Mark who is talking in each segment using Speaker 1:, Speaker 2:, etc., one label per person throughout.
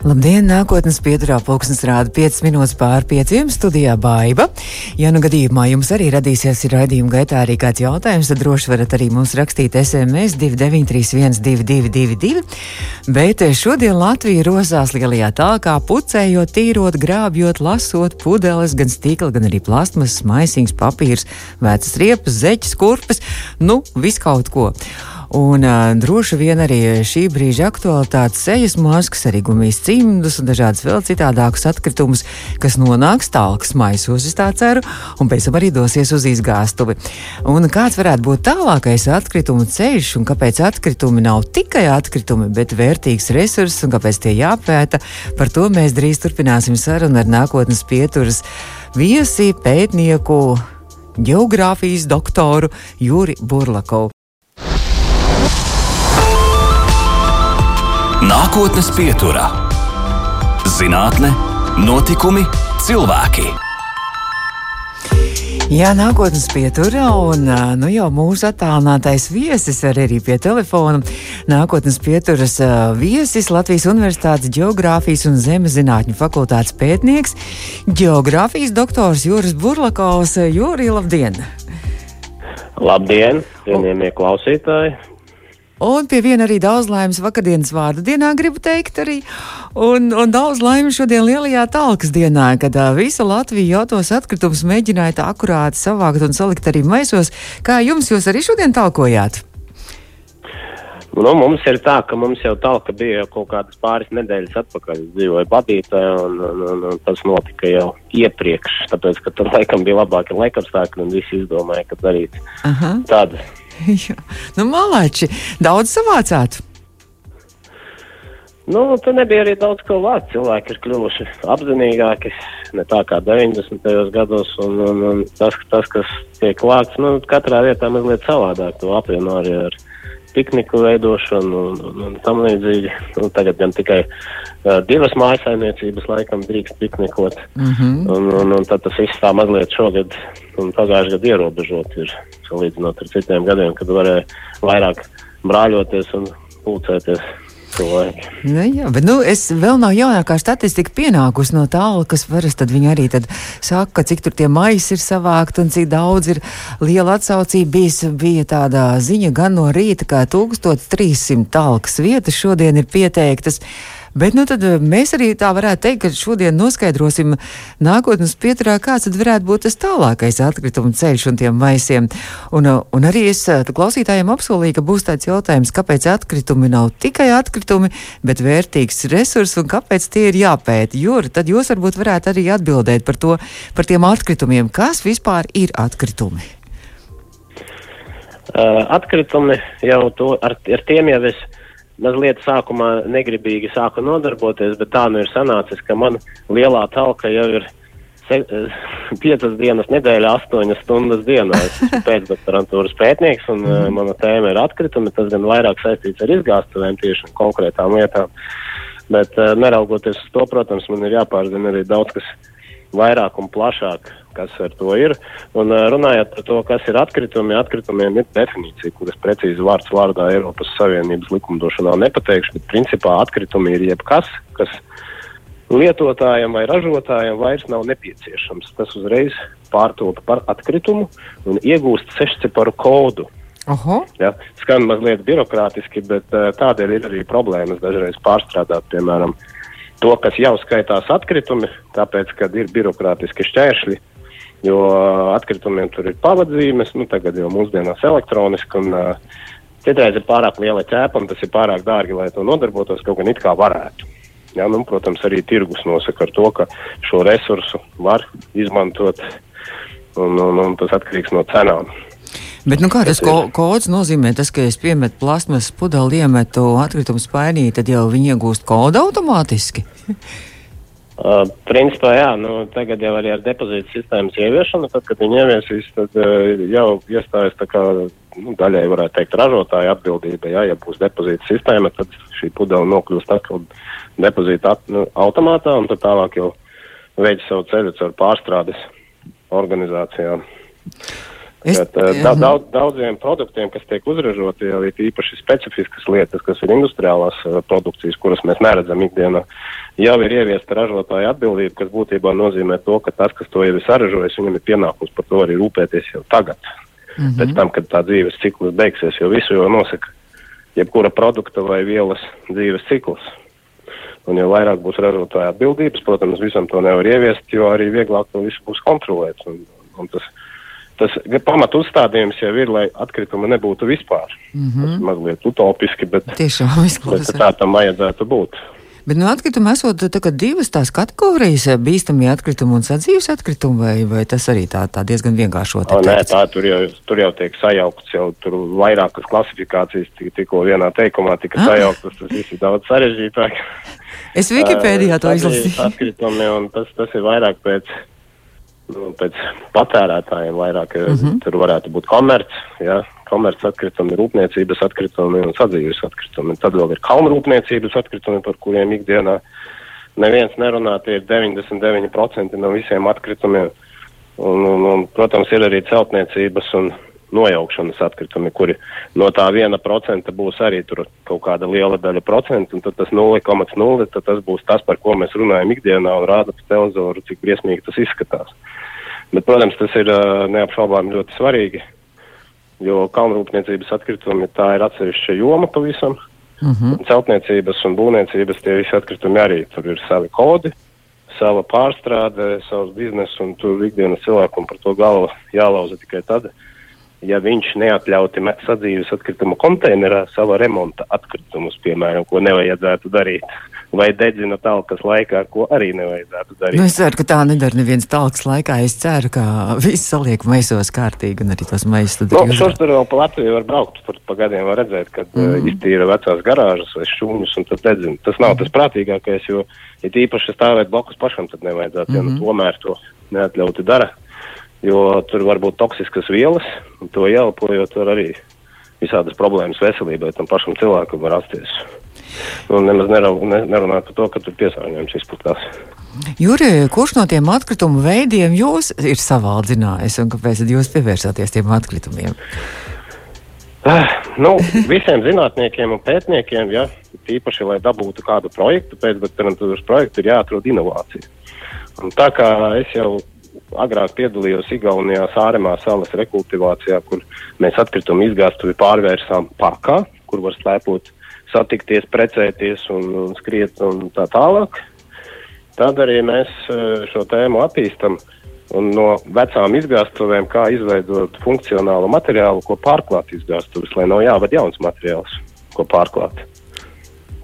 Speaker 1: Labdien, nākotnes pieturā pulksnes rāda 5 minūtes pār 5 studijā baiva. Ja nu gadījumā jums arī radīsies raidījuma gaitā arī kāds jautājums, tad droši varat arī mums rakstīt SMS 2931 222, bet šodien Latvija rosās lielajā tālkā pucējot, tīrot, grābjot, lasot pudeles, gan stikla, gan arī plasmas, maisiņas, papīrs, vecas riepas, zeķes, kurpes, nu, viskaut ko. Un uh, droši vien arī šī brīža aktualitātes sejas maskas, arī gumijas cimdus un dažādas vēl citādākus atkritumus, kas nonāks tālākas maisos, es tā ceru, un pēc tam arī dosies uz izgāstuvi. Un kāds varētu būt tālākais atkritumu ceļš, un kāpēc atkritumi nav tikai atkritumi, bet vērtīgs resurss, un kāpēc tie jāpēta, par to mēs drīz turpināsim sarunu ar nākotnes pieturas viesi, pētnieku, geogrāfijas doktoru Juri Burlakovu.
Speaker 2: Nākotnes pieturā - zinātne, notikumi, cilvēki.
Speaker 1: Jā, nākotnes pieturā, un nu, jau mūsu attālinātais viesis ir arī pie telefona. Nākotnes pieturas viesis Latvijas Universitātes Geogrāfijas un Zemes zinātņu fakultātes pētnieks, geogrāfijas doktors Juris Burlakovs. Juri, labdien!
Speaker 3: Labdien, cienījamie klausītāji!
Speaker 1: Un pie viena arī daudz laimes vakardienas vārdu dienā, gribu teikt, arī. Un, un daudz laimes šodien lielajā talkas dienā, kad uh, visa Latvija jau tos atkritumus mēģināja tā akurāti savākt un salikt arī maisos. Kā jums, jūs arī šodien talkojāt?
Speaker 3: Nu, mums ir tā, ka mums jau talka bija kaut kādas pāris nedēļas atpakaļ. Dzīvoja badītē, un, un, un, un tas notika jau iepriekš, tāpēc, ka tur laikam bija labāki laikapstākļi, un visi izdomāja, ka darīt Aha. tādu
Speaker 1: Jā, nu, malāči, daudz savācāt.
Speaker 3: Nu, tur nebija arī daudz ko vākt. Cilvēki ir kļuvuši apzinīgāki, ne tā kā 90. gados. Un, un, un tas, tas, kas tiek vākts, nu, katrā vietā mazliet savādāk. To apvieno arī ar pikniku veidošanu un, un, un tam līdzīgi. Nu, tagad gan tikai uh, divas mājasaimniecības laikam drīkst piknikot. Mm -hmm. un, un, un tad tas viss tā mazliet šogad un pagājušajā gadā ierobežot ir salīdzinot ar citiem gadiem, kad varēja vairāk brāļoties un pulcēties cilvēki.
Speaker 1: Nu, jā, bet nu, es vēl nav jaunākā statistika pienākusi no tālu, kas parasti viņi arī saka, cik tur tie maisi ir savākti un cik daudz ir liela atsaucība. Bijis, bija tāda ziņa gan no rīta, ka 1300 talkas vietas šodien ir pieteiktas. Bet nu, tad, eh, mēs arī tā varētu teikt, ka šodien noskaidrosim nākotnes pieturā, kāds tad varētu būt tas tālākais atkritumu ceļš un tiem maisiem. Un, eh, un arī es eh, klausītājiem apsolīju, ka būs tāds jautājums, kāpēc atkritumi nav tikai atkritumi, bet vērtīgs resurs un kāpēc tie ir jāpēta. Jo tad jūs varbūt varētu arī atbildēt par to, par tiem atkritumiem, kas vispār ir atkritumi.
Speaker 3: Uh, atkritumi jau to ar, ar tiem jau es mazliet sākumā negribīgi sāku nodarboties, bet tā nu ir sanācis, ka man lielā talka jau ir se, piecas dienas nedēļā, astoņas stundas dienā. Es esmu pēcdoktorantūras pētnieks un mm. uh, mana tēma ir atkritumi. Tas gan vairāk saistīts ar izgāstuvēm tieši un konkrētām lietām. Bet uh, neraugoties uz to, protams, man ir jāpārzina arī daudz kas vairāk un plašāk kas ar to ir. Un runājot par to, kas ir atkritumi, atkritumiem ir definīcija, kuras precīzi vārds vārdā Eiropas Savienības likumdošanā nepateikšu, bet principā atkritumi ir jebkas, kas lietotājiem vai ražotājiem vairs nav nepieciešams. Tas uzreiz pārtopa par atkritumu un iegūst sešciparu kodu.
Speaker 1: Aha.
Speaker 3: Ja, skan mazliet birokrātiski, bet tādēļ ir arī problēmas dažreiz pārstrādāt, piemēram, to, kas jau skaitās atkritumi, tāpēc, kad ir birokrātiski šķēršļi, jo atkritumiem tur ir pavadzīmes, nu tagad jau mūsdienās elektroniski, un uh, citreiz ir pārāk liela ķēpa, un tas ir pārāk dārgi, lai to nodarbotos, kaut gan it kā varētu. Ja, nu, protams, arī tirgus nosaka to, ka šo resursu var izmantot, un, un, un tas atkarīgs no cenām.
Speaker 1: Bet, nu, kā tas ko, kods nozīmē? Tas, ka es piemetu plasmas pudeli, iemetu atkritumu spainī, tad jau viņi iegūst kodu automātiski.
Speaker 3: Uh, principā, jā, nu, tagad jau arī ar depozītu sistēmas ieviešanu, tad, kad viņi ieviesīs, tad uh, jau iestājas tā kā nu, daļai varētu teikt ražotāja atbildība. Jā, ja būs depozīta sistēma, tad šī pudele nokļūst atkal depozīta at, nu, automātā un tad tālāk jau veids savu ceļu caur pārstrādes organizācijām.
Speaker 1: Es,
Speaker 3: Bet, uh, da, daudz, daudziem produktiem, kas tiek uzražoti, jau ir īpaši specifiskas lietas, kas ir industriālās uh, produkcijas, kuras mēs neredzam ikdienā, jau ir ieviesta ražotāja atbildība, kas būtībā nozīmē to, ka tas, kas to jau ir saražojis, viņam ir pienākums par to arī rūpēties jau tagad. Mm -hmm. Pēc tam, kad tā dzīves cikls beigsies, jo visu jau nosaka jebkura produkta vai vielas dzīves cikls. Un jo vairāk būs ražotāja atbildības, protams, visam to nevar ieviest, jo arī vieglāk to visu būs kontrolēt. Un, un tas, tas pamat uzstādījums jau ir, lai atkrituma nebūtu vispār. Mm -hmm. Tas mazliet utopiski, bet, bet tā tam vajadzētu būt.
Speaker 1: Bet no atkrituma esot tā divas tās kategorijas - bīstamie atkritumi un sadzīves atkritumi, vai, vai tas arī tā, tā diezgan vienkāršot?
Speaker 3: O, nē, tā tur jau, tur jau tiek sajaukts, jau tur vairākas klasifikācijas tikko vienā teikumā tika ah. sajauktas, tas viss ir daudz sarežģītāk.
Speaker 1: Es Wikipēdijā to izlasīju.
Speaker 3: Atkritumi, un tas, tas ir vairāk pēc nu, pēc patērētājiem vairāk mm -hmm. tur varētu būt komerc, ja, komerc atkritumi, rūpniecības atkritumi un sadzīves atkritumi. Tad vēl ir kalnrūpniecības atkritumi, par kuriem ikdienā neviens nerunā, tie ir 99% no visiem atkritumiem. Un, un, un, protams, ir arī celtniecības un nojaukšanas atkritumi, kuri no tā viena procenta būs arī tur kaut kāda liela daļa procentu, un tad tas 0,0, tad tas būs tas, par ko mēs runājam ikdienā un rāda pa televizoru, cik briesmīgi tas izskatās. Bet, protams, tas ir neapšaubām ļoti svarīgi, jo kalnrūpniecības atkritumi tā ir atsevišķa joma pavisam. Uh -huh. Celtniecības un būvniecības tie visi atkritumi arī tur ir savi kodi, sava pārstrāde, savs bizness, un tur ikdienas cilvēkam par to galvu jālauza tikai tad, ja viņš neatļauti sadzīves atkritumu konteinerā sava remonta atkritumus, piemēram, ko nevajadzētu darīt vai dedzina talkas laikā, ko arī nevajadzētu darīt.
Speaker 1: Nu, es ceru, ka tā nedara neviens talkas laikā. Es ceru, ka viss saliek maisos kārtīgi un arī tos maisus.
Speaker 3: Nu, šur tur vēl pa Latviju var braukt, tur pa gadiem var redzēt, kad mm. uh, iztīra vecās garāžas vai šūņus un tad dedzina. Tas nav tas prātīgākais, jo, ja tīpaši stāvēt blakus pašam, tad nevajadzētu, mm. ja nu mhm. tomēr to neatļauti dara, jo tur var būt toksiskas vielas, un to ieelpojot var arī visādas problēmas veselībai tam pašam cilvēkam var rasties un nemaz nerunāt par to, ka tur piesārņojums izplatās.
Speaker 1: Jurija, kurš no tiem atkritumu veidiem jūs ir savaldzinājis un kāpēc jūs pievērsāties tiem atkritumiem?
Speaker 3: Uh, nu, visiem zinātniekiem un pētniekiem, ja, īpaši, lai dabūtu kādu projektu, pēc doktorantūras projekta ir jāatrod inovācija. Un tā kā es jau agrāk piedalījos Igaunijā Sāremā salas rekultivācijā, kur mēs atkritumu izgāstuvi pārvērsām parkā, kur var slēpot satikties, precēties un, un skriet un tā tālāk. Tad arī mēs e, šo tēmu attīstam un no vecām izgāstuvēm, kā izveidot funkcionālu materiālu, ko pārklāt izgāstuves, lai nav jāved jauns materiāls, ko pārklāt.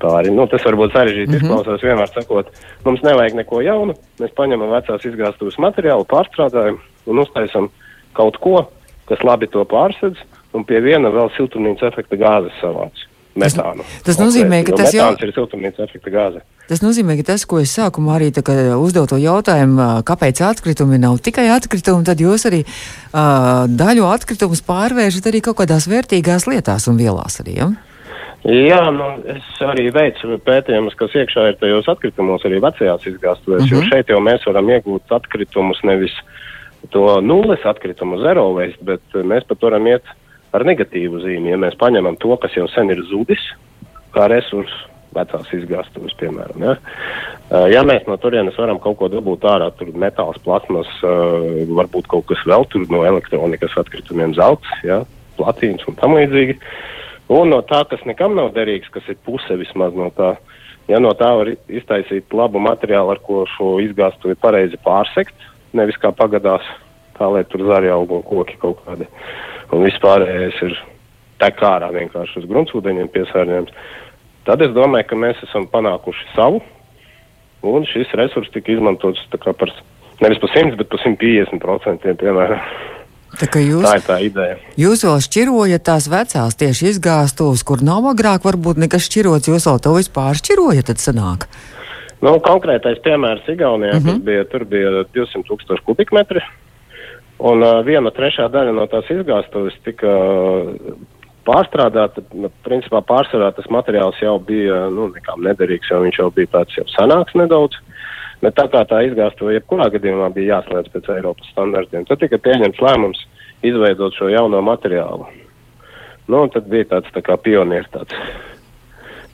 Speaker 3: Tā arī nu, tas var būt sarežģīti. Mm -hmm. Izklausās vienmēr sakot, mums nevajag neko jaunu. Mēs paņemam vecās izgāstuves materiālu, pārstrādājam un uztaisam kaut ko, kas labi to pārsedz, un pie viena vēl siltumnīca efekta gāzes savāc metānu.
Speaker 1: Tas nozīmē, ka tas
Speaker 3: jau ir siltumnīca efekta gāze.
Speaker 1: Tas nozīmē, ka tas, ko es sākumā arī uzdevu to jautājumu, kāpēc atkritumi nav tikai atkritumi, tad jūs arī uh, daļu atkritumus pārvēršat arī kaut kādās vērtīgās lietās un vielās arī. Ja?
Speaker 3: Jā, nu, es arī veicu pētījumus, kas iekšā ir tajos atkritumos, arī vecajās izgāstuvēs, uh -huh. jo mhm. šeit jau mēs varam iegūt atkritumus nevis to nulles atkritumu, zero waste, bet mēs pat varam iet ar negatīvu zīmi. Ja mēs paņemam to, kas jau sen ir zudis, kā resursu, vecās izgāstuves, piemēram. Ja? Uh, ja mēs no turienes varam kaut ko dabūt ārā, tur metāls, plasmas, uh, varbūt kaut kas vēl tur no elektronikas atkritumiem, zelts, ja? platīns un tam līdzīgi. Un no tā, kas nekam nav derīgs, kas ir puse vismaz no tā, ja no tā var iztaisīt labu materiālu, ar ko šo izgāstuvi pareizi pārsekt, nevis kā pagadās, tā lai tur zari aug un koki kaut kādi. Un viss pārējais ir tek ārā vienkārši uz gruntsūdeņiem piesārņojums, tad es domāju, ka mēs esam panākuši savu, un šis resurs tika izmantots par nevis par 100, bet par 150% piemēram.
Speaker 1: Tā, jūs,
Speaker 3: tā ir tā ideja.
Speaker 1: Jūs vēl šķirojat tās vecās tieši izgāstos, kur nav agrāk varbūt nekas šķirots, jūs vēl to vispār šķirojat, tad sanāk.
Speaker 3: Nu, konkrētais piemērs Igaunijā, uh -huh. bija, tur bija 200 tūkstoši kubikmetri, Un uh, viena trešā daļa no tās izgāstuves tika pārstrādāta. Nu, principā pārsvarā tas materiāls jau bija nu, nekām nederīgs, jo viņš jau bija tāds jau senāks nedaudz. Bet tā kā tā izgāstuve jebkurā gadījumā bija jāslēdz pēc Eiropas standartiem, tad tika pieņemts lēmums izveidot šo jauno materiālu. Nu, un tad bija tāds tā kā pionieris tāds,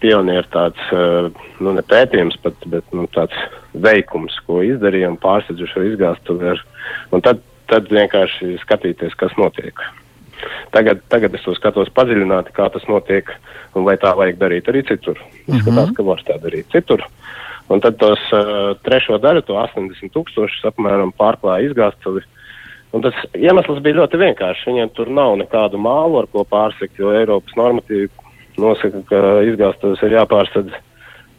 Speaker 3: pionieris tāds, uh, nu, ne pētījums, pat, bet, nu, tāds veikums, ko izdarījām, pārsedzuši šo izgāstuvi. Un tad, tad vienkārši skatīties, kas notiek. Tagad, tagad es to skatos padziļināti, kā tas notiek, un vai tā vajag darīt arī citur. Izskatās, mm -hmm. ka var tā darīt citur. Un tad tos uh, trešo daļu, to 80 tūkstošus apmēram pārklāja izgāstuvi. Un tas iemesls bija ļoti vienkāršs. Viņiem tur nav nekādu mālu, ar ko pārsekt, jo Eiropas normatīvi nosaka, ka izgāstuves ir jāpārsadz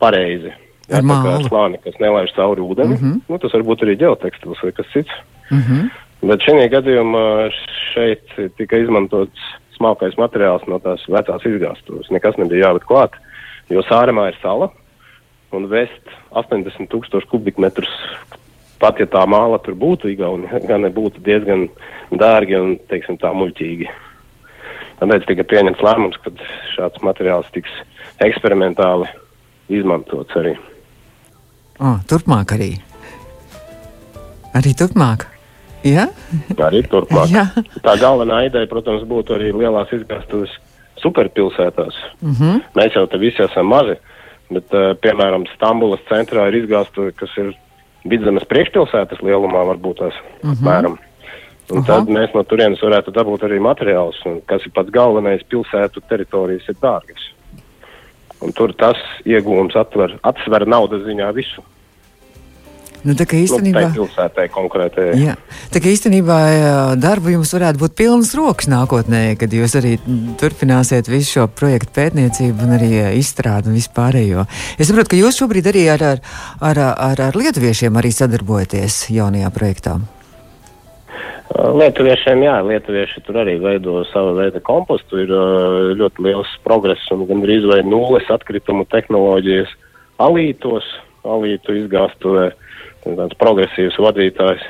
Speaker 3: pareizi. Jā, tā kā slāni, kas nelaiž cauri ūdeni. Mm -hmm. nu, tas var būt arī ģeotekstils vai kas cits. Mm -hmm. Bet šajā gadījumā šeit tika izmantots smalkais materiāls no tās vecās izgāstuves. Nekas nebija jāliek klāt, jo sāremā ir sala un vest 80 tūkstoši kubikmetrus. Pat ja tā māla tur būtu Igaunija, gan nebūtu diezgan dārgi un, teiksim, tā muļķīgi. Tāpēc tika pieņemts lēmums, ka šāds materiāls tiks eksperimentāli izmantots arī.
Speaker 1: Oh, turpmāk arī. Arī turpmāk. Ja?
Speaker 3: Arī turpmāk. Ja. Tā galvenā ideja, protams, būtu arī lielās izgāstuves superpilsētās. Mm -hmm. Mēs jau te visi esam mazi. Uh, Bet, uh, piemēram, Stambulas centrā ir izgāstuve, kas ir vidzemes priekšpilsētas lielumā, varbūt tās uh mhm. -huh. mēram. Un Aha. tad mēs no turienes varētu dabūt arī materiālus, kas ir pats galvenais, pilsētu teritorijas ir dārgas. Un tur tas iegūms atver, atsver naudas ziņā visu.
Speaker 1: Nu, tā kā īstenībā,
Speaker 3: nu, pilsētai konkrētai.
Speaker 1: Jā, tā kā īstenībā darbu jums varētu būt pilnas rokas nākotnē, kad jūs arī turpināsiet visu šo projektu pētniecību un arī izstrādi un vispārējo. Es saprotu, ka jūs šobrīd arī ar, ar, ar, ar, ar lietuviešiem arī sadarbojaties jaunajā projektā.
Speaker 3: Lietuviešiem, jā, lietuvieši tur arī veido savu veidu kompostu. Ir ļoti liels progress un gandrīz vai nulles atkritumu tehnoloģijas alītos, alītu izgāstuvē. Uh, tāds progresīvs vadītājs.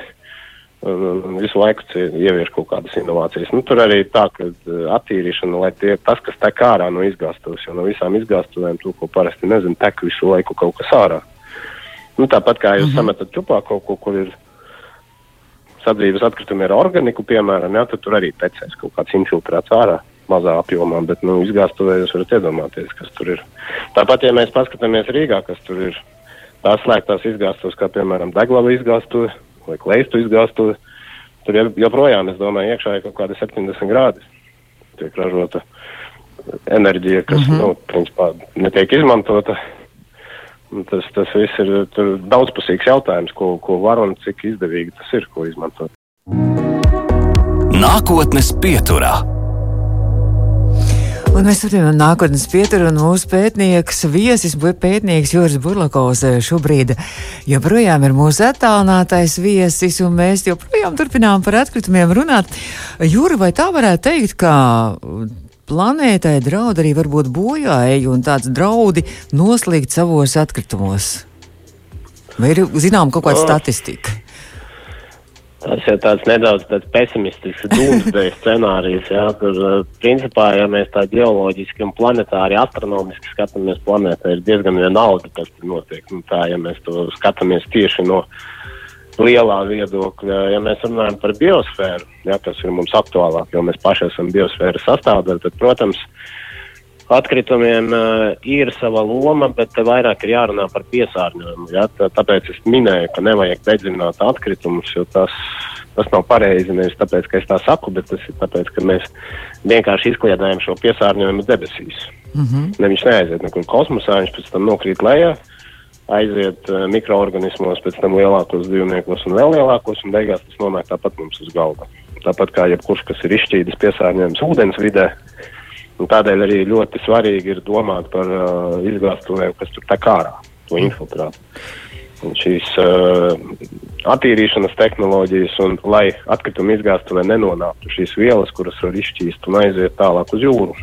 Speaker 3: Un, un visu laiku ievieš kaut kādas inovācijas. Nu, tur arī tā, ka uh, attīrīšana, lai tie, tas, kas tek ārā no izgāstuves, jo no visām izgāstuvēm to, ko parasti nezinu, tek visu laiku kaut kas ārā. Nu, tāpat kā jūs mm -hmm. sametat čupā kaut ko, kur ir sadzīves atkritumi ar organiku, piemēram, jā, tad tur arī tecēs kaut kāds infiltrēts ārā mazā apjomā, bet nu, izgāstuvē jūs varat iedomāties, kas tur ir. Tāpat, ja mēs paskatāmies Rīgā, kas tur ir tās slēgtās izgāstuves, kā piemēram deglavu izgāstuve vai kleistu izgāstuve, tur joprojām, es domāju, iekšā ir kaut kādi 70 grādi. Tiek ražota enerģija, kas, mm -hmm. nu, principā netiek izmantota. Tas, tas viss ir daudzpusīgs jautājums, ko, ko var un cik izdevīgi tas ir, ko izmantot.
Speaker 2: Nākotnes pieturā.
Speaker 1: Un mēs turpinām nākotnes pieturu, un mūsu pētnieks, viesis pētnieks Juris Burlakovs eh, šobrīd joprojām ir mūsu attālinātais viesis, un mēs joprojām turpinām par atkritumiem runāt. Juri, vai tā varētu teikt, ka planētai draud arī varbūt bojāēji un tāds draudi noslīgt savos atkritumos? Vai ir zinām kaut kāda statistika?
Speaker 3: Tas ir tāds nedaudz tāds pesimistisks dūmsdeja scenārijs, jā, kur uh, principā, ja mēs tā ģeoloģiski un planetāri astronomiski skatāmies planētā, ir diezgan vienalga, kas tur notiek. Nu, tā, ja mēs to skatāmies tieši no lielā viedokļa, ja mēs runājam par biosfēru, jā, kas ir mums aktuālāk, jo mēs paši esam biosfēras sastāvdaļa, tad, protams, Atkritumiem uh, ir sava loma, bet vairāk ir jārunā par piesārņojumu. Ja? Tā, tāpēc es minēju, ka nevajag dedzināt atkritumus, jo tas, tas nav pareizi. Nevis tāpēc, ka es tā saku, bet tas ir tāpēc, ka mēs vienkārši izkliedējam šo piesārņojumu debesīs. Mm -hmm. Ne, viņš neaiziet nekur kosmosā, viņš pēc tam nokrīt lejā, aiziet uh, mikroorganismos, pēc tam lielākos dzīvniekos un vēl lielākos, un beigās tas nonāk tāpat mums uz galda. Tāpat kā jebkurš, kas ir izšķīdis piesārņojums ūdens vidē, Un tādēļ arī ļoti svarīgi ir domāt par uh, izgāstuvēm, kas tur tā kā ārā, to infiltrēt. Un šīs uh, attīrīšanas tehnoloģijas, un lai atkrituma izgāstuvē nenonāktu šīs vielas, kuras var izšķīst un aiziet tālāk uz jūru.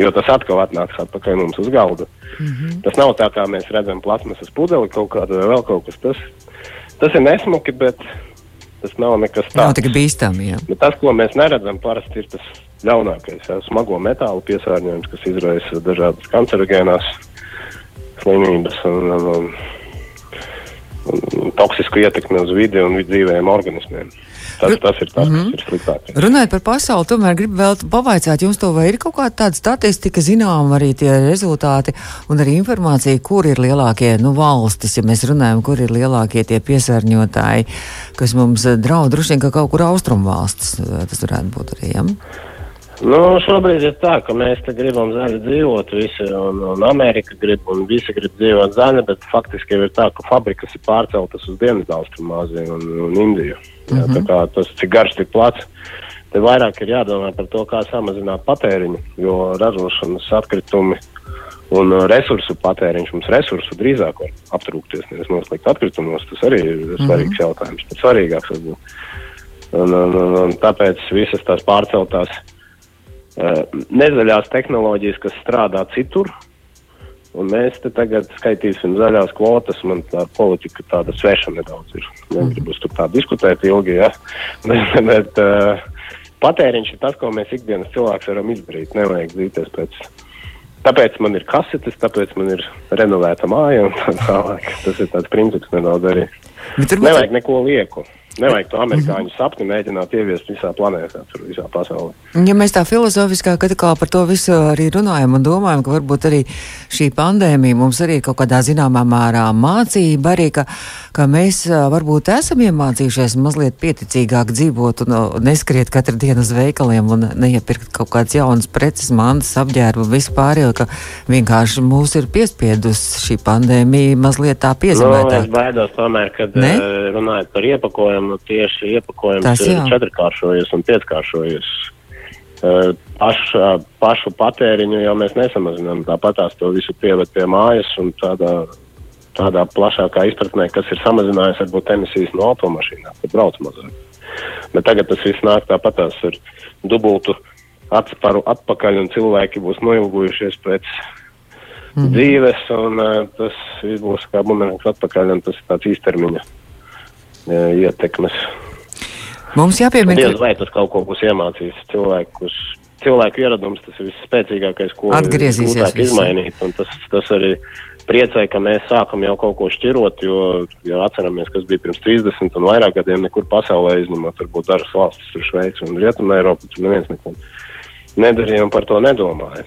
Speaker 3: Jo tas atkal atnāks atpakaļ mums uz galda. Mm -hmm. Tas nav tā, kā mēs redzam plasmasas pudeli kaut kādu vai vēl kaut kas. Tas, tas ir nesmuki, bet tas nav nekas tāds.
Speaker 1: Nav tik bīstami, jā.
Speaker 3: Bet tas, ko mēs neredzam, parasti ir tas ļaunākais. Jā, smago metālu piesārņojums, kas izraisa dažādas kancerogēnās slimības. Un, un, un, un, toksisku ietekmi uz vidi un dzīvējiem organismiem. Tas, tas ir tas, mm -hmm. kas ir sliktākais.
Speaker 1: Runājot par pasauli, tomēr gribu vēl pavaicāt jums to, vai ir kaut kāda tāda statistika, zinām arī tie rezultāti un arī informācija, kur ir lielākie nu, valstis, ja mēs runājam, kur ir lielākie tie piesārņotāji, kas mums draud, droši vien, ka kaut kur austrumu valstis tas varētu būt arī. Ja?
Speaker 3: Nu, šobrīd ir tā, ka mēs te gribam zaļi dzīvot, visi, un, un Amerika grib, un visi grib dzīvot zaļi, bet faktiski ir tā, ka fabrikas ir pārceltas uz Dienvidaustrumāziju un, un Indiju. Jā, mm -hmm. Tā kā tas cik garš, tik plats. Te vairāk ir jādomā par to, kā samazināt patēriņu, jo ražošanas atkritumi un resursu patēriņš mums resursu drīzāk var aptrūkties, nevis noslēgt atkritumos. Tas arī ir mm -hmm. svarīgs jautājums, bet svarīgāks varbūt. Un, un, un, un tāpēc visas tās pārceltās nezaļās tehnoloģijas, kas strādā citur. Un mēs te tagad skaitīsim zaļās kvotas. Man tā politika tāda sveša nedaudz ir. Negribu tur tā diskutēt ilgi, ja. bet, bet uh, patēriņš ir tas, ko mēs ikdienas cilvēks varam izdarīt. Nevajag dzīties pēc. Tāpēc man ir kasetes, tāpēc man ir renovēta māja un tā tālāk. Tas ir tāds princips nedaudz arī. Bet. Nevajag neko lieku. Nevajag to amerikāņu sapni mēģināt ieviest visā planētā, tur visā pasaulē.
Speaker 1: Ja mēs tā filozofiskā kā par to visu arī runājam un domājam, ka varbūt arī šī pandēmija mums arī kaut kādā zināmā mērā mācība arī, ka, ka mēs varbūt esam iemācījušies mazliet pieticīgāk dzīvot un neskriet katru dienu uz veikaliem un neiepirkt kaut kādas jaunas preces, mantas, apģērbu, vispār, jo ka vienkārši mūs ir piespiedus šī pandēmija mazliet tā piezīmētā.
Speaker 3: No, es baidos tomēr, kad ne? runājot par iepakojumu nu, tieši iepakojums Tas, ir četrkāršojies un pieckāršojies. Uh, paš, uh, pašu patēriņu jau mēs nesamazinām. Tāpat tās to visu pieved pie mājas un tādā, tādā plašākā izpratnē, kas ir samazinājis varbūt emisijas no automašīnām, kad brauc mazāk. Bet tagad tas viss nāk tāpat tās ar dubultu atsparu atpakaļ un cilvēki būs noilgujušies pēc mm dzīves un uh, tas būs kā bumerants atpakaļ un tas ir tāds īstermiņa ietekmes.
Speaker 1: Mums jāpiemina,
Speaker 3: ka vai tas kaut ko būs iemācījis cilvēkus. Cilvēku ieradums tas ir visspēcīgākais, ko
Speaker 1: atgriezīsies
Speaker 3: izmainīt. Tas, tas arī priecē, ka mēs sākam jau kaut ko šķirot, jo, jo atceramies, kas bija pirms 30 un vairāk gadiem nekur pasaulē izņemot, varbūt dažas valstis, tur Šveici un Rietumē Eiropa, tur neviens neko nedarīja un par to nedomāja.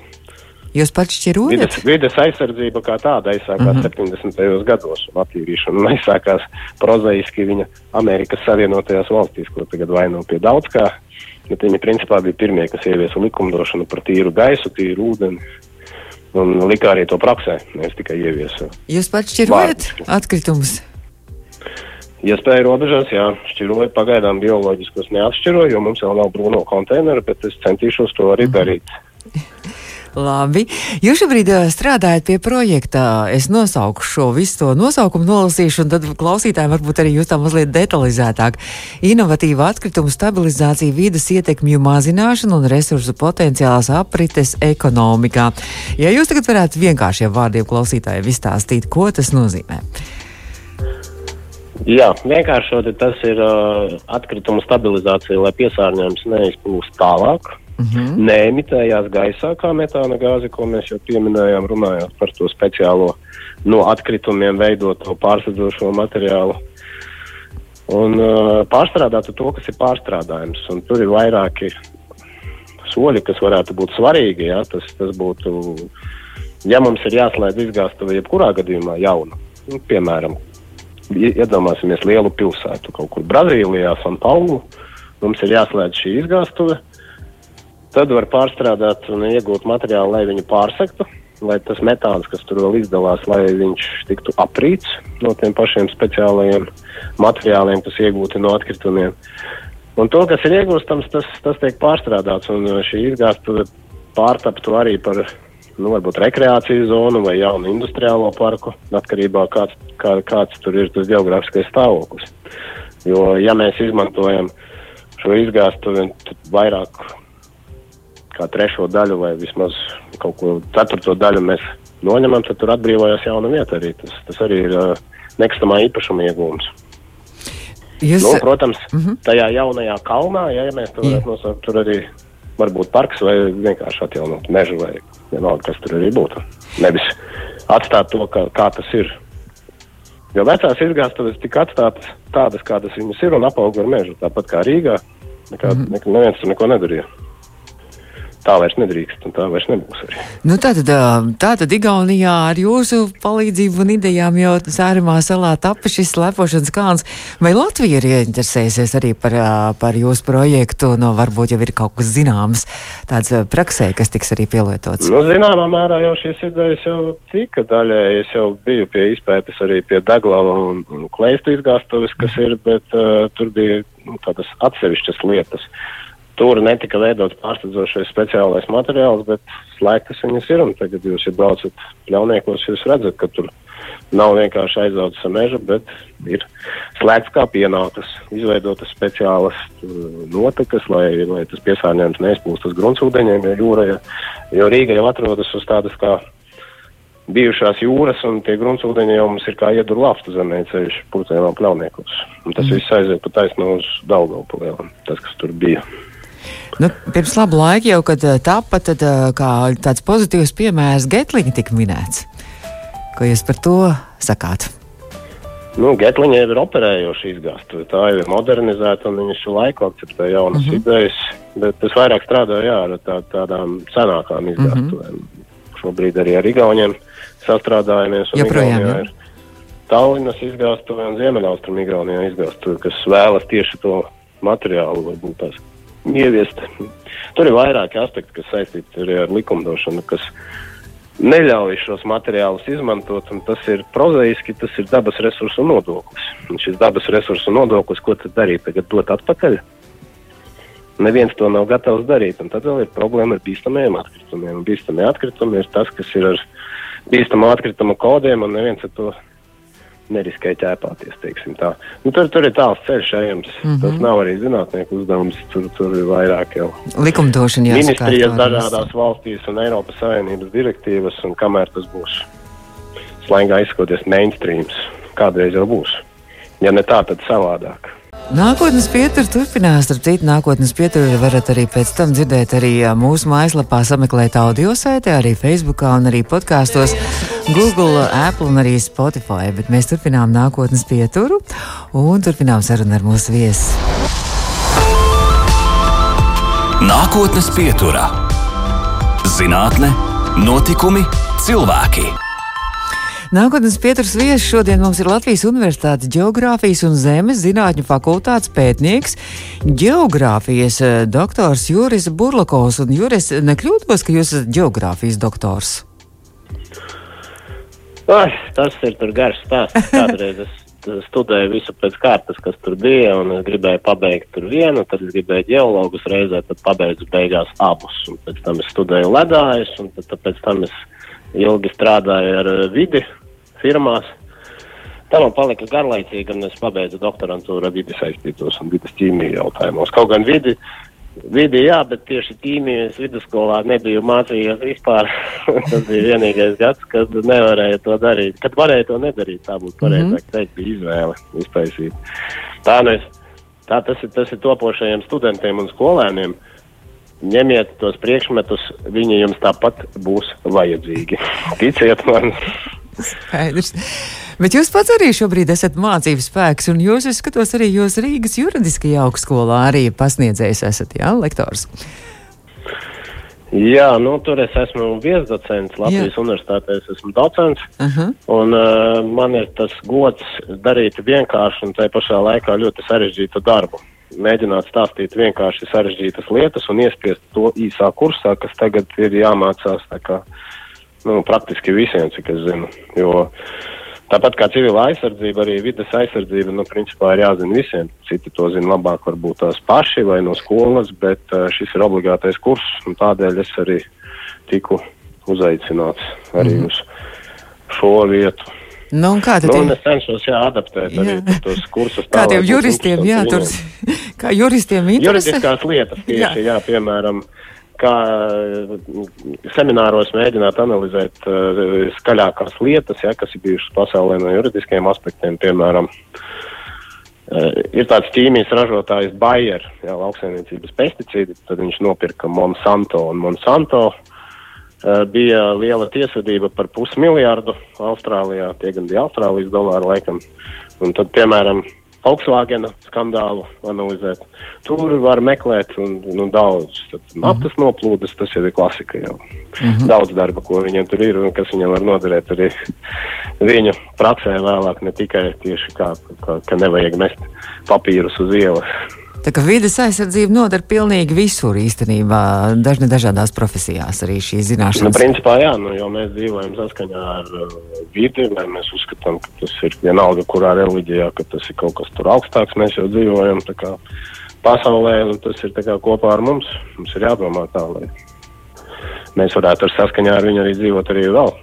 Speaker 1: Jūs pats šķirojat?
Speaker 3: Vides, vides aizsardzība kā tāda aizsākās uh -huh. 70. gados, un attīrīšana un aizsākās prozaiski viņa Amerikas Savienotajās valstīs, ko tagad vaino pie daudz kā. Bet viņi principā bija pirmie, kas ieviesa likumdošanu par tīru gaisu, tīru ūdeni. Un lika arī to praksē, nevis tikai ieviesa.
Speaker 1: Jūs pats šķirojat atkritumus?
Speaker 3: Iespēja robežās, jā, šķiroju pagaidām bioloģiskos neatšķiroju, jo mums jau nav brūno konteineru, bet es centīšos to arī mm. darīt.
Speaker 1: Labi. Jūs šobrīd strādājat pie projekta. Es nosaukšu šo visu to nosaukumu, nolasīšu, un tad klausītājiem varbūt arī jūs tā mazliet detalizētāk. Inovatīva atkritumu stabilizācija, vīdas ietekmju mazināšana un resursu potenciālās aprites ekonomikā. Ja jūs tagad varētu vienkāršiem vārdiem klausītājiem izstāstīt, ko tas nozīmē.
Speaker 3: Jā, vienkāršot tas ir uh, atkritumu stabilizācija, lai piesārņojums neizplūst tālāk. Mhm. -huh. Neemitējās gaisā kā metāna gāze, ko mēs jau pieminējām, runājot par to speciālo no atkritumiem veidoto pārsadzošo materiālu. Un uh, pārstrādāt to, kas ir pārstrādājams. Un tur ir vairāki soļi, kas varētu būt svarīgi. Ja? Tas, tas būtu, ja mums ir jāslēdz izgāstuve jebkurā gadījumā jauna, nu, piemēram, iedomāsimies lielu pilsētu kaut kur Brazīlijā, San Paulu, mums ir jāslēdz šī izgāstuve. Tad var pārstrādāt un iegūt materiālu, lai viņu pārsektu, lai tas metāns, kas tur vēl izdalās, lai viņš tiktu aprīts no tiem pašiem speciālajiem materiāliem, kas iegūti no atkritumiem. Un to, kas ir iegūstams, tas, tas tiek pārstrādāts, un šī izgāstuve pārtaptu arī par nu, varbūt rekreāciju zonu vai jaunu industriālo parku, atkarībā no kāds, kā, kāds tur ir tas geogrāfiskais stāvoklis. Jo, ja mēs izmantojam šo izgāstuvi vairāk kā trešo daļu vai vismaz kaut ko ceturto daļu mēs noņemam, tad tur atbrīvojas jauna vieta arī. Tas, tas arī ir uh, nekustamā īpašuma iegūms. Jūs... Nu, protams, mhm. -huh. tajā jaunajā kalnā, ja, ja mēs to varētu nosaukt, tur arī var būt parks vai vienkārši atjaunot mežu vai vienalga, kas tur arī būtu. Nevis atstāt to, kā, kā tas ir. Jo vecās izgāstuves tika atstātas tādas, kādas viņas ir, un apauga ar mežu, tāpat kā Rīgā. Nekā, mm -hmm. neviens tur neko nedarīja tā vairs nedrīkst, un tā vairs nebūs arī.
Speaker 1: Nu, tātad, tātad Igaunijā ar jūsu palīdzību un idejām jau Sērimā salā tapa šis lepošanas kāns. Vai Latvija ir ieinteresējusies arī par, par jūsu projektu? No varbūt jau ir kaut kas zināms tāds praksē, kas tiks arī pielietots.
Speaker 3: Nu, zināmā mērā jau šīs idejas jau tika daļēji. Es jau biju pie izpētes arī pie deglava un, un kleistu izgāstuves, kas ir, bet uh, tur bija nu, tādas atsevišķas lietas. Tur netika veidots pārsteidzošais speciālais materiāls, bet slēgtas viņas ir. Tagad jūs, ja braucat pļauniekos, jūs redzat, ka tur nav vienkārši aizaudzis meža, bet ir slēgts kā pienākas, izveidotas speciālas notekas, lai, lai tas piesārņojums neizplūstas gruntsūdeņiem, jo jūra, jo Rīga jau atrodas uz tādas kā bijušās jūras, un tie gruntsūdeņi jau mums ir kā iedur laftu zemē ceļš purcēnām pļauniekos. Un tas mm. viss aiziet pa taisno uz Daugavpilēm, tas, kas tur bija.
Speaker 1: Nu, pirms laba laika jau, kad eh, tapa, tad eh, kā tāds pozitīvs piemērs Getliņa tika minēts. Ko jūs par to sakāt?
Speaker 3: Nu, Getliņa ir operējoša izgāstuve. Tā jau ir modernizēta un viņš šo laiku akceptē jaunas mm -hmm. idejas. Bet es vairāk strādāju jā, ar tā, tādām senākām izgāstuvēm. Mm -hmm. Šobrīd arī ar Igauniem sastrādājamies.
Speaker 1: Joprojām, jā. Ir
Speaker 3: Tallinas izgāstuve un Ziemeļaustrum Igaunijā izgāstuve, kas vēlas tieši to materiālu varbūt tās ieviest. Tur ir vairāki aspekti, kas saistīti arī ar likumdošanu, kas neļauj šos materiālus izmantot. Tas ir prozaiski, tas ir dabas resursu nodoklis. Un šis dabas resursu nodoklis, ko tad darīt? Tagad dot atpakaļ. Neviens to nav gatavs darīt. Un tad vēl ir problēma ar bīstamajiem atkritumiem. Bīstamie atkritumi ir tas, kas ir ar bīstamu atkritumu kodiem, un neviens ar to neriskē ķēpāties. Nu, tur, tur ir tāls ceļš ejams. Mm -hmm. Tas nav arī zinātnieku uzdevums. Tur, tur ir vairāk jau
Speaker 1: likumdošana.
Speaker 3: Ministrijas dažādās valstīs un Eiropas Savienības direktīvas, un kamēr tas būs slēgā izskoties mainstreams, kādreiz jau būs. Ja ne tā, tad savādāk.
Speaker 1: Nākotnes pietura turpinās. Ar citu nākotnes pieturu varat arī pēc tam dzirdēt arī mūsu mājaslapā, sameklēt audio saitē, arī Facebookā un arī podkāstos, Google, Apple un arī Spotify. Bet mēs turpinām nākotnes pieturu un turpinām sarunu ar mūsu viesu.
Speaker 2: Nākotnes pieturā - zinātne, notikumi, cilvēki.
Speaker 1: Nākotnes pieturas viesis šodien mums ir Latvijas Universitātes Geogrāfijas un Zemes zinātņu fakultātes pētnieks, geogrāfijas eh, doktors Juris Burlakovs. Un Juris, nekļūdos, ka jūs esat geogrāfijas doktors?
Speaker 3: Ai, tas ir garš stāsts. Kādreiz es studēju visu pēc kārtas, kas tur bija, un es gribēju pabeigt tur vienu, tad es gribēju geologus reizē, tad pabeidzu beigās abus. Un pēc tam es studēju ledājus, un tad, tad pēc tam es ilgi strādāju ar eh, vidi firmās. Tā man palika garlaicīgi, un es pabeidzu doktorantūru ar vidi saistītos un vidas ķīmiju jautājumos. Kaut gan vidi, vidi jā, bet tieši ķīmijas vidusskolā nebiju mācījies vispār. Tas bija vienīgais gads, kad nevarēju to darīt. Kad varēju to nedarīt, tā būtu pareizāk mm -hmm. teikt, bija izvēle iztaisīt. Tā, nu es, tā tas, ir, tas ir topošajiem studentiem un skolēniem. Uh, ņemiet tos priekšmetus, viņi jums tāpat būs vajadzīgi. Ticiet man!
Speaker 1: Skaidrs. Bet jūs pats arī šobrīd esat mācības spēks, un jūs, es skatos, arī jūs Rīgas juridiskajā augstskolā arī pasniedzējs esat, jā, lektors.
Speaker 3: Jā, nu, tur es esmu viesdocents Latvijas Jā. universitātē, es esmu docents, uh -huh. un uh, man ir tas gods darīt vienkāršu un tai pašā laikā ļoti sarežģītu darbu mēģināt stāstīt vienkārši sarežģītas lietas un iespiest to īsā kursā, kas tagad ir jāmācās kā, nu, praktiski visiem, cik es zinu. Jo tāpat kā civila aizsardzība, arī vidas aizsardzība, nu, principā ir jāzina visiem. Citi to zina labāk, varbūt tās paši vai no skolas, bet šis ir obligātais kurs, un tādēļ es arī tiku uzaicināts arī mm uz šo vietu.
Speaker 1: Nu, kā tad
Speaker 3: nu, es cenšos jā, adaptēt jā. arī tos kursus.
Speaker 1: Kādiem juristiem, jā, tur, kā juristiem interesē?
Speaker 3: Juridiskās lietas tieši, jā, jā piemēram, kā mm, semināros mēģināt analizēt uh, skaļākās lietas, ja, kas ir bijušas pasaulē no juridiskiem aspektiem, piemēram. Uh, ir tāds ķīmijas ražotājs Bayer, jā, lauksaimniecības pesticīdi, tad viņš nopirka Monsanto un Monsanto uh, bija liela tiesvedība par pusmiljārdu Austrālijā, tie gan bija Austrālijas dolāri laikam. Un tad, piemēram, Volkswagen skandālu analizēt. Tur var meklēt un, nu, daudz. Tad mm -hmm. noplūdes, tas jau ir klasika jau. Mm -hmm. Daudz darba, ko viņiem tur ir un kas viņiem var noderēt arī viņu praksē vēlāk, ne tikai tieši kā, kā ka nevajag mest papīrus uz ielas.
Speaker 1: Tā kā vides aizsardzība noder pilnīgi visur īstenībā, dažne dažādās profesijās arī šī zināšana.
Speaker 3: Nu, principā jā, nu, jo mēs dzīvojam saskaņā ar uh, vidi, vai mēs uzskatām, ka tas ir vienalga, kurā reliģijā, ka tas ir kaut kas tur augstāks, mēs jau dzīvojam tā kā pasaulē, un tas ir tā kā kopā ar mums. Mums ir jādomā tā, lai mēs varētu ar saskaņā ar viņu arī dzīvot arī vēl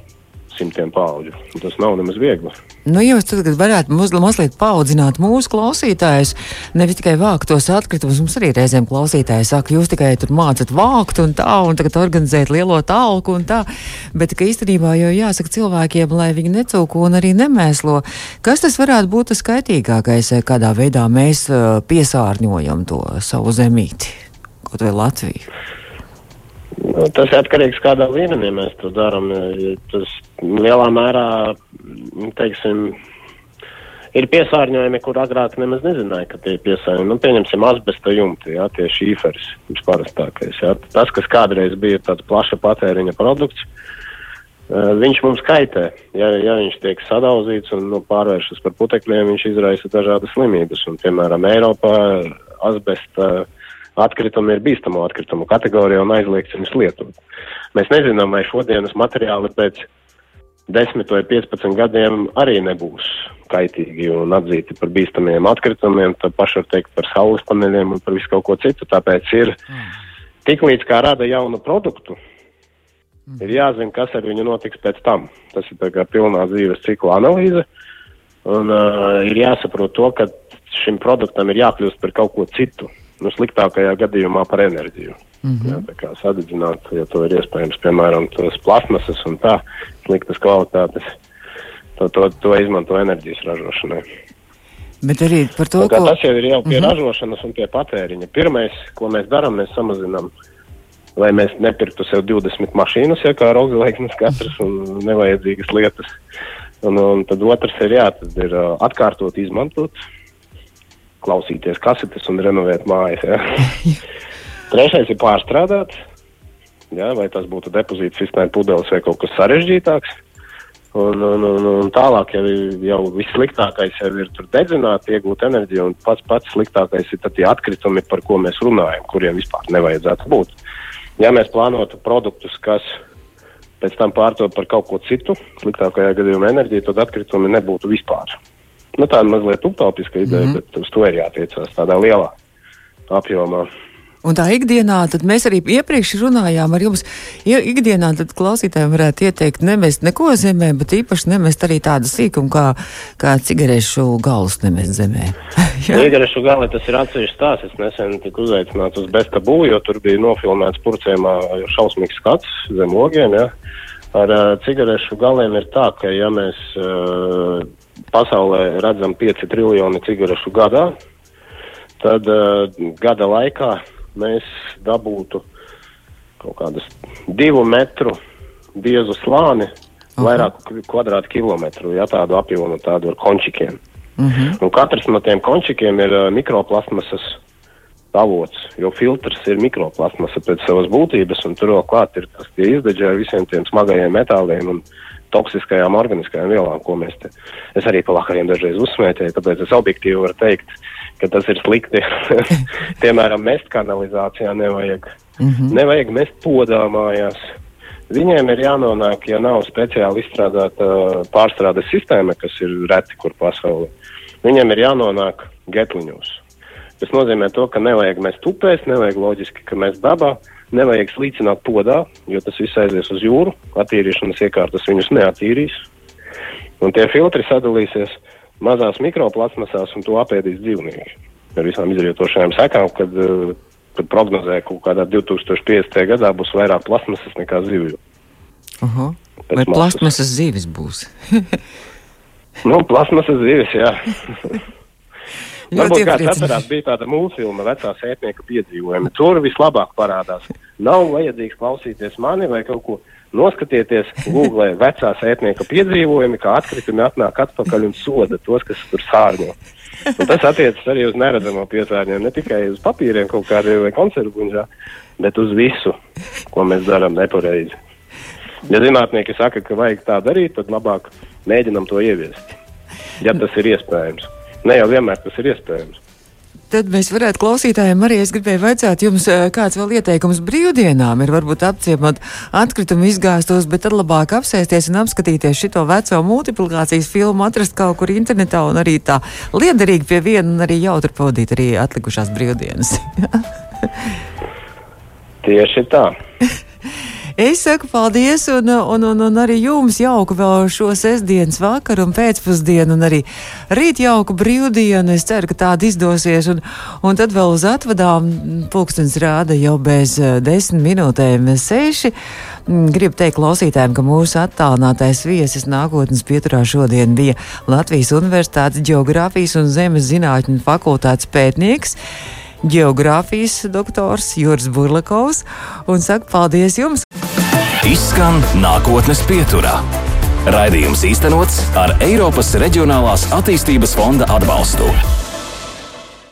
Speaker 3: simtiem paudžu. Tas nav nemaz viegli.
Speaker 1: Nu, jūs tagad varētu mazliet paudzināt mūsu klausītājus, nevis tikai vākt tos atkritumus. Mums arī reizēm klausītāji saka, jūs tikai tur mācat vākt un tā, un tagad organizēt lielo talku un tā. Bet īstenībā jau jāsaka cilvēkiem, lai viņi necūko un arī nemēslo. Kas tas varētu būt tas skaitīgākais, kādā veidā mēs piesārņojam to savu zemīti, kaut vai Latviju?
Speaker 3: Nu, tas atkarīgs no kādā līmenī mēs to darām. Tas lielā mērā, teiksim, ir piesārņojumi, kur agrāk nemaz nezināja, ka tie ir piesārņojumi. Nu, pieņemsim, asbesta jumti, jā, tie šīferis, visparastākais. Jā. Tas, kas kādreiz bija tāds plaša patēriņa produkts, viņš mums kaitē. Ja, ja viņš tiek sadauzīts un nu, pārvēršas par putekļiem, viņš izraisa dažādas slimības. Un, piemēram, Eiropā asbesta atkritumi ir bīstamo atkritumu kategorija un aizliegts viņus lietot. Mēs nezinām, vai šodienas materiāli pēc 10 vai 15 gadiem arī nebūs kaitīgi un atzīti par bīstamiem atkritumiem, tad paši var teikt par saules paneļiem un par visu kaut ko citu. Tāpēc ir tik līdz kā rada jaunu produktu, ir jāzina, kas ar viņu notiks pēc tam. Tas ir tā kā pilnā dzīves cikla analīze. Un uh, ir jāsaprot to, ka šim produktam ir jākļūst par kaut ko citu nu, sliktākajā gadījumā par enerģiju. Mm -hmm. Jā, tā kā sadedzināt, ja to ir iespējams, piemēram, tos plasmasas un tā sliktas kvalitātes, to, to, to izmanto enerģijas ražošanai.
Speaker 1: Bet arī par to,
Speaker 3: ka tas jau ir jau pie mm -hmm. ražošanas un pie patēriņa. Pirmais, ko mēs darām, mēs samazinām, lai mēs nepirktu sev 20 mašīnas, ja kā rogzvaigznes katrs un nevajadzīgas lietas. Un, un tad otrs ir, jā, tad ir atkārtot izmantot, klausīties kasetes un renovēt mājas. Ja. Trešais ir pārstrādāt, ja, vai tas būtu depozīta sistēma, pudeles vai kaut kas sarežģītāks. Un, un, un, un tālāk jau, jau viss sliktākais jau ir tur dedzināt, iegūt enerģiju, un pats pats sliktākais ir tie atkritumi, par ko mēs runājam, kuriem vispār nevajadzētu būt. Ja mēs plānotu produktus, kas pēc tam pārto par kaut ko citu, sliktākajā gadījumā enerģiju, tad atkritumi nebūtu vispār. Nu, tā ir mazliet utopiska ideja, mm -hmm. bet uz to ir jātiecās tādā lielā apjomā.
Speaker 1: Un tā ikdienā, tad mēs arī iepriekš runājām ar jums, ja ikdienā tad klausītājiem varētu ieteikt nemest neko zemē, bet īpaši nemest arī tādu sīkumu kā, kā cigarešu galus nemest zemē.
Speaker 3: cigarešu gali tas ir atsevišķs stāsts. Es nesen tiku uzaicināts uz Bestabū, jo tur bija nofilmēts purcēmā šausmīgs skats zem ogiem. Ja. Ar uh, cigarešu galiem ir tā, ka ja mēs uh, pasaulē redzam 5 triljoni cigarešu gadā, tad uh, gada laikā mēs dabūtu kaut kādus divu metru biezu slāni, okay. vairāku kvadrātkilometru, ja tādu apjomu, tādu ar končikiem. Uh mhm. -huh. Un katrs no tiem končikiem ir uh, mikroplasmasas avots, jo filtrs ir mikroplasmasa pēc savas būtības, un tur vēl klāt ir tas izdeģē ar visiem tiem smagajiem metāliem un toksiskajām organiskajām vielām, ko mēs te. Es arī pa vakariem dažreiz uzsmēķēju, tāpēc es objektīvi varu teikt, ka tas ir slikti. Piemēram, mest kanalizācijā nevajag. Mm -hmm. Nevajag mest podā mājās. Viņiem ir jānonāk, ja nav speciāli izstrādāta uh, pārstrādes sistēma, kas ir reti kur pasaulē. Viņiem ir jānonāk getliņos. Tas nozīmē to, ka nevajag mest upēs, nevajag loģiski, ka mēs dabā, nevajag slīcināt podā, jo tas viss aizies uz jūru. Attīrīšanas iekārtas viņus neatīrīs. Un tie filtri sadalīsies mazās mikroplasmasās un to apēdīs dzīvnieki. Ar visām izrietošajām sekām, kad, eh, kad prognozē, ka kaut kādā 2050. gadā būs vairāk plasmasas nekā zivju.
Speaker 1: Uh -huh. Vai plasmasas zivis būs?
Speaker 3: nu, plasmasas zivis, jā. Varbūt kāds atcerās, bija tāda mūzfilma vecā sētnieka piedzīvojuma. Tur vislabāk parādās. Nav vajadzīgs klausīties mani vai kaut ko. Noskatieties, googlē vecās ētnieka piedzīvojumi, kā atkritumi atnāk atpakaļ un soda tos, kas tur sārņo. Un tas attiecas arī uz neredzamo piesārņojumu, ne tikai uz papīriem kaut kādiem vai konservu buņģā, bet uz visu, ko mēs darām nepareizi. Ja zinātnieki saka, ka vajag tā darīt, tad labāk mēģinam to ieviest, ja tas ir iespējams. Ne jau vienmēr tas ir iespējams.
Speaker 1: Tad mēs varētu klausītājiem arī es gribēju vaicāt jums, eh, kāds vēl ieteikums brīvdienām ir varbūt apciemot atkritumu izgāstos, bet tad labāk apsēsties un apskatīties šito veco multiplikācijas filmu, atrast kaut kur internetā un arī tā liederīgi pie viena un arī jautri pavadīt arī atlikušās brīvdienas.
Speaker 3: Tieši tā.
Speaker 1: Es saku paldies, un, un, un, un arī jums jauku vēl šo sestdienas vakaru un pēcpusdienu, un arī rīt jauku brīvdienu. Es ceru, ka tāda izdosies, un, un tad vēl uz atvadām pulkstens rāda jau bez uh, desmit minūtēm seši. Mm, gribu teikt klausītājiem, ka mūsu attālinātais viesis nākotnes pieturā šodien bija Latvijas Universitātes Geogrāfijas un Zemes zinātņu fakultātes pētnieks geogrāfijas doktors Juris Burlakovs un saka paldies jums!
Speaker 2: Izskan nākotnes pieturā. Raidījums īstenots ar Eiropas Reģionālās attīstības fonda atbalstu.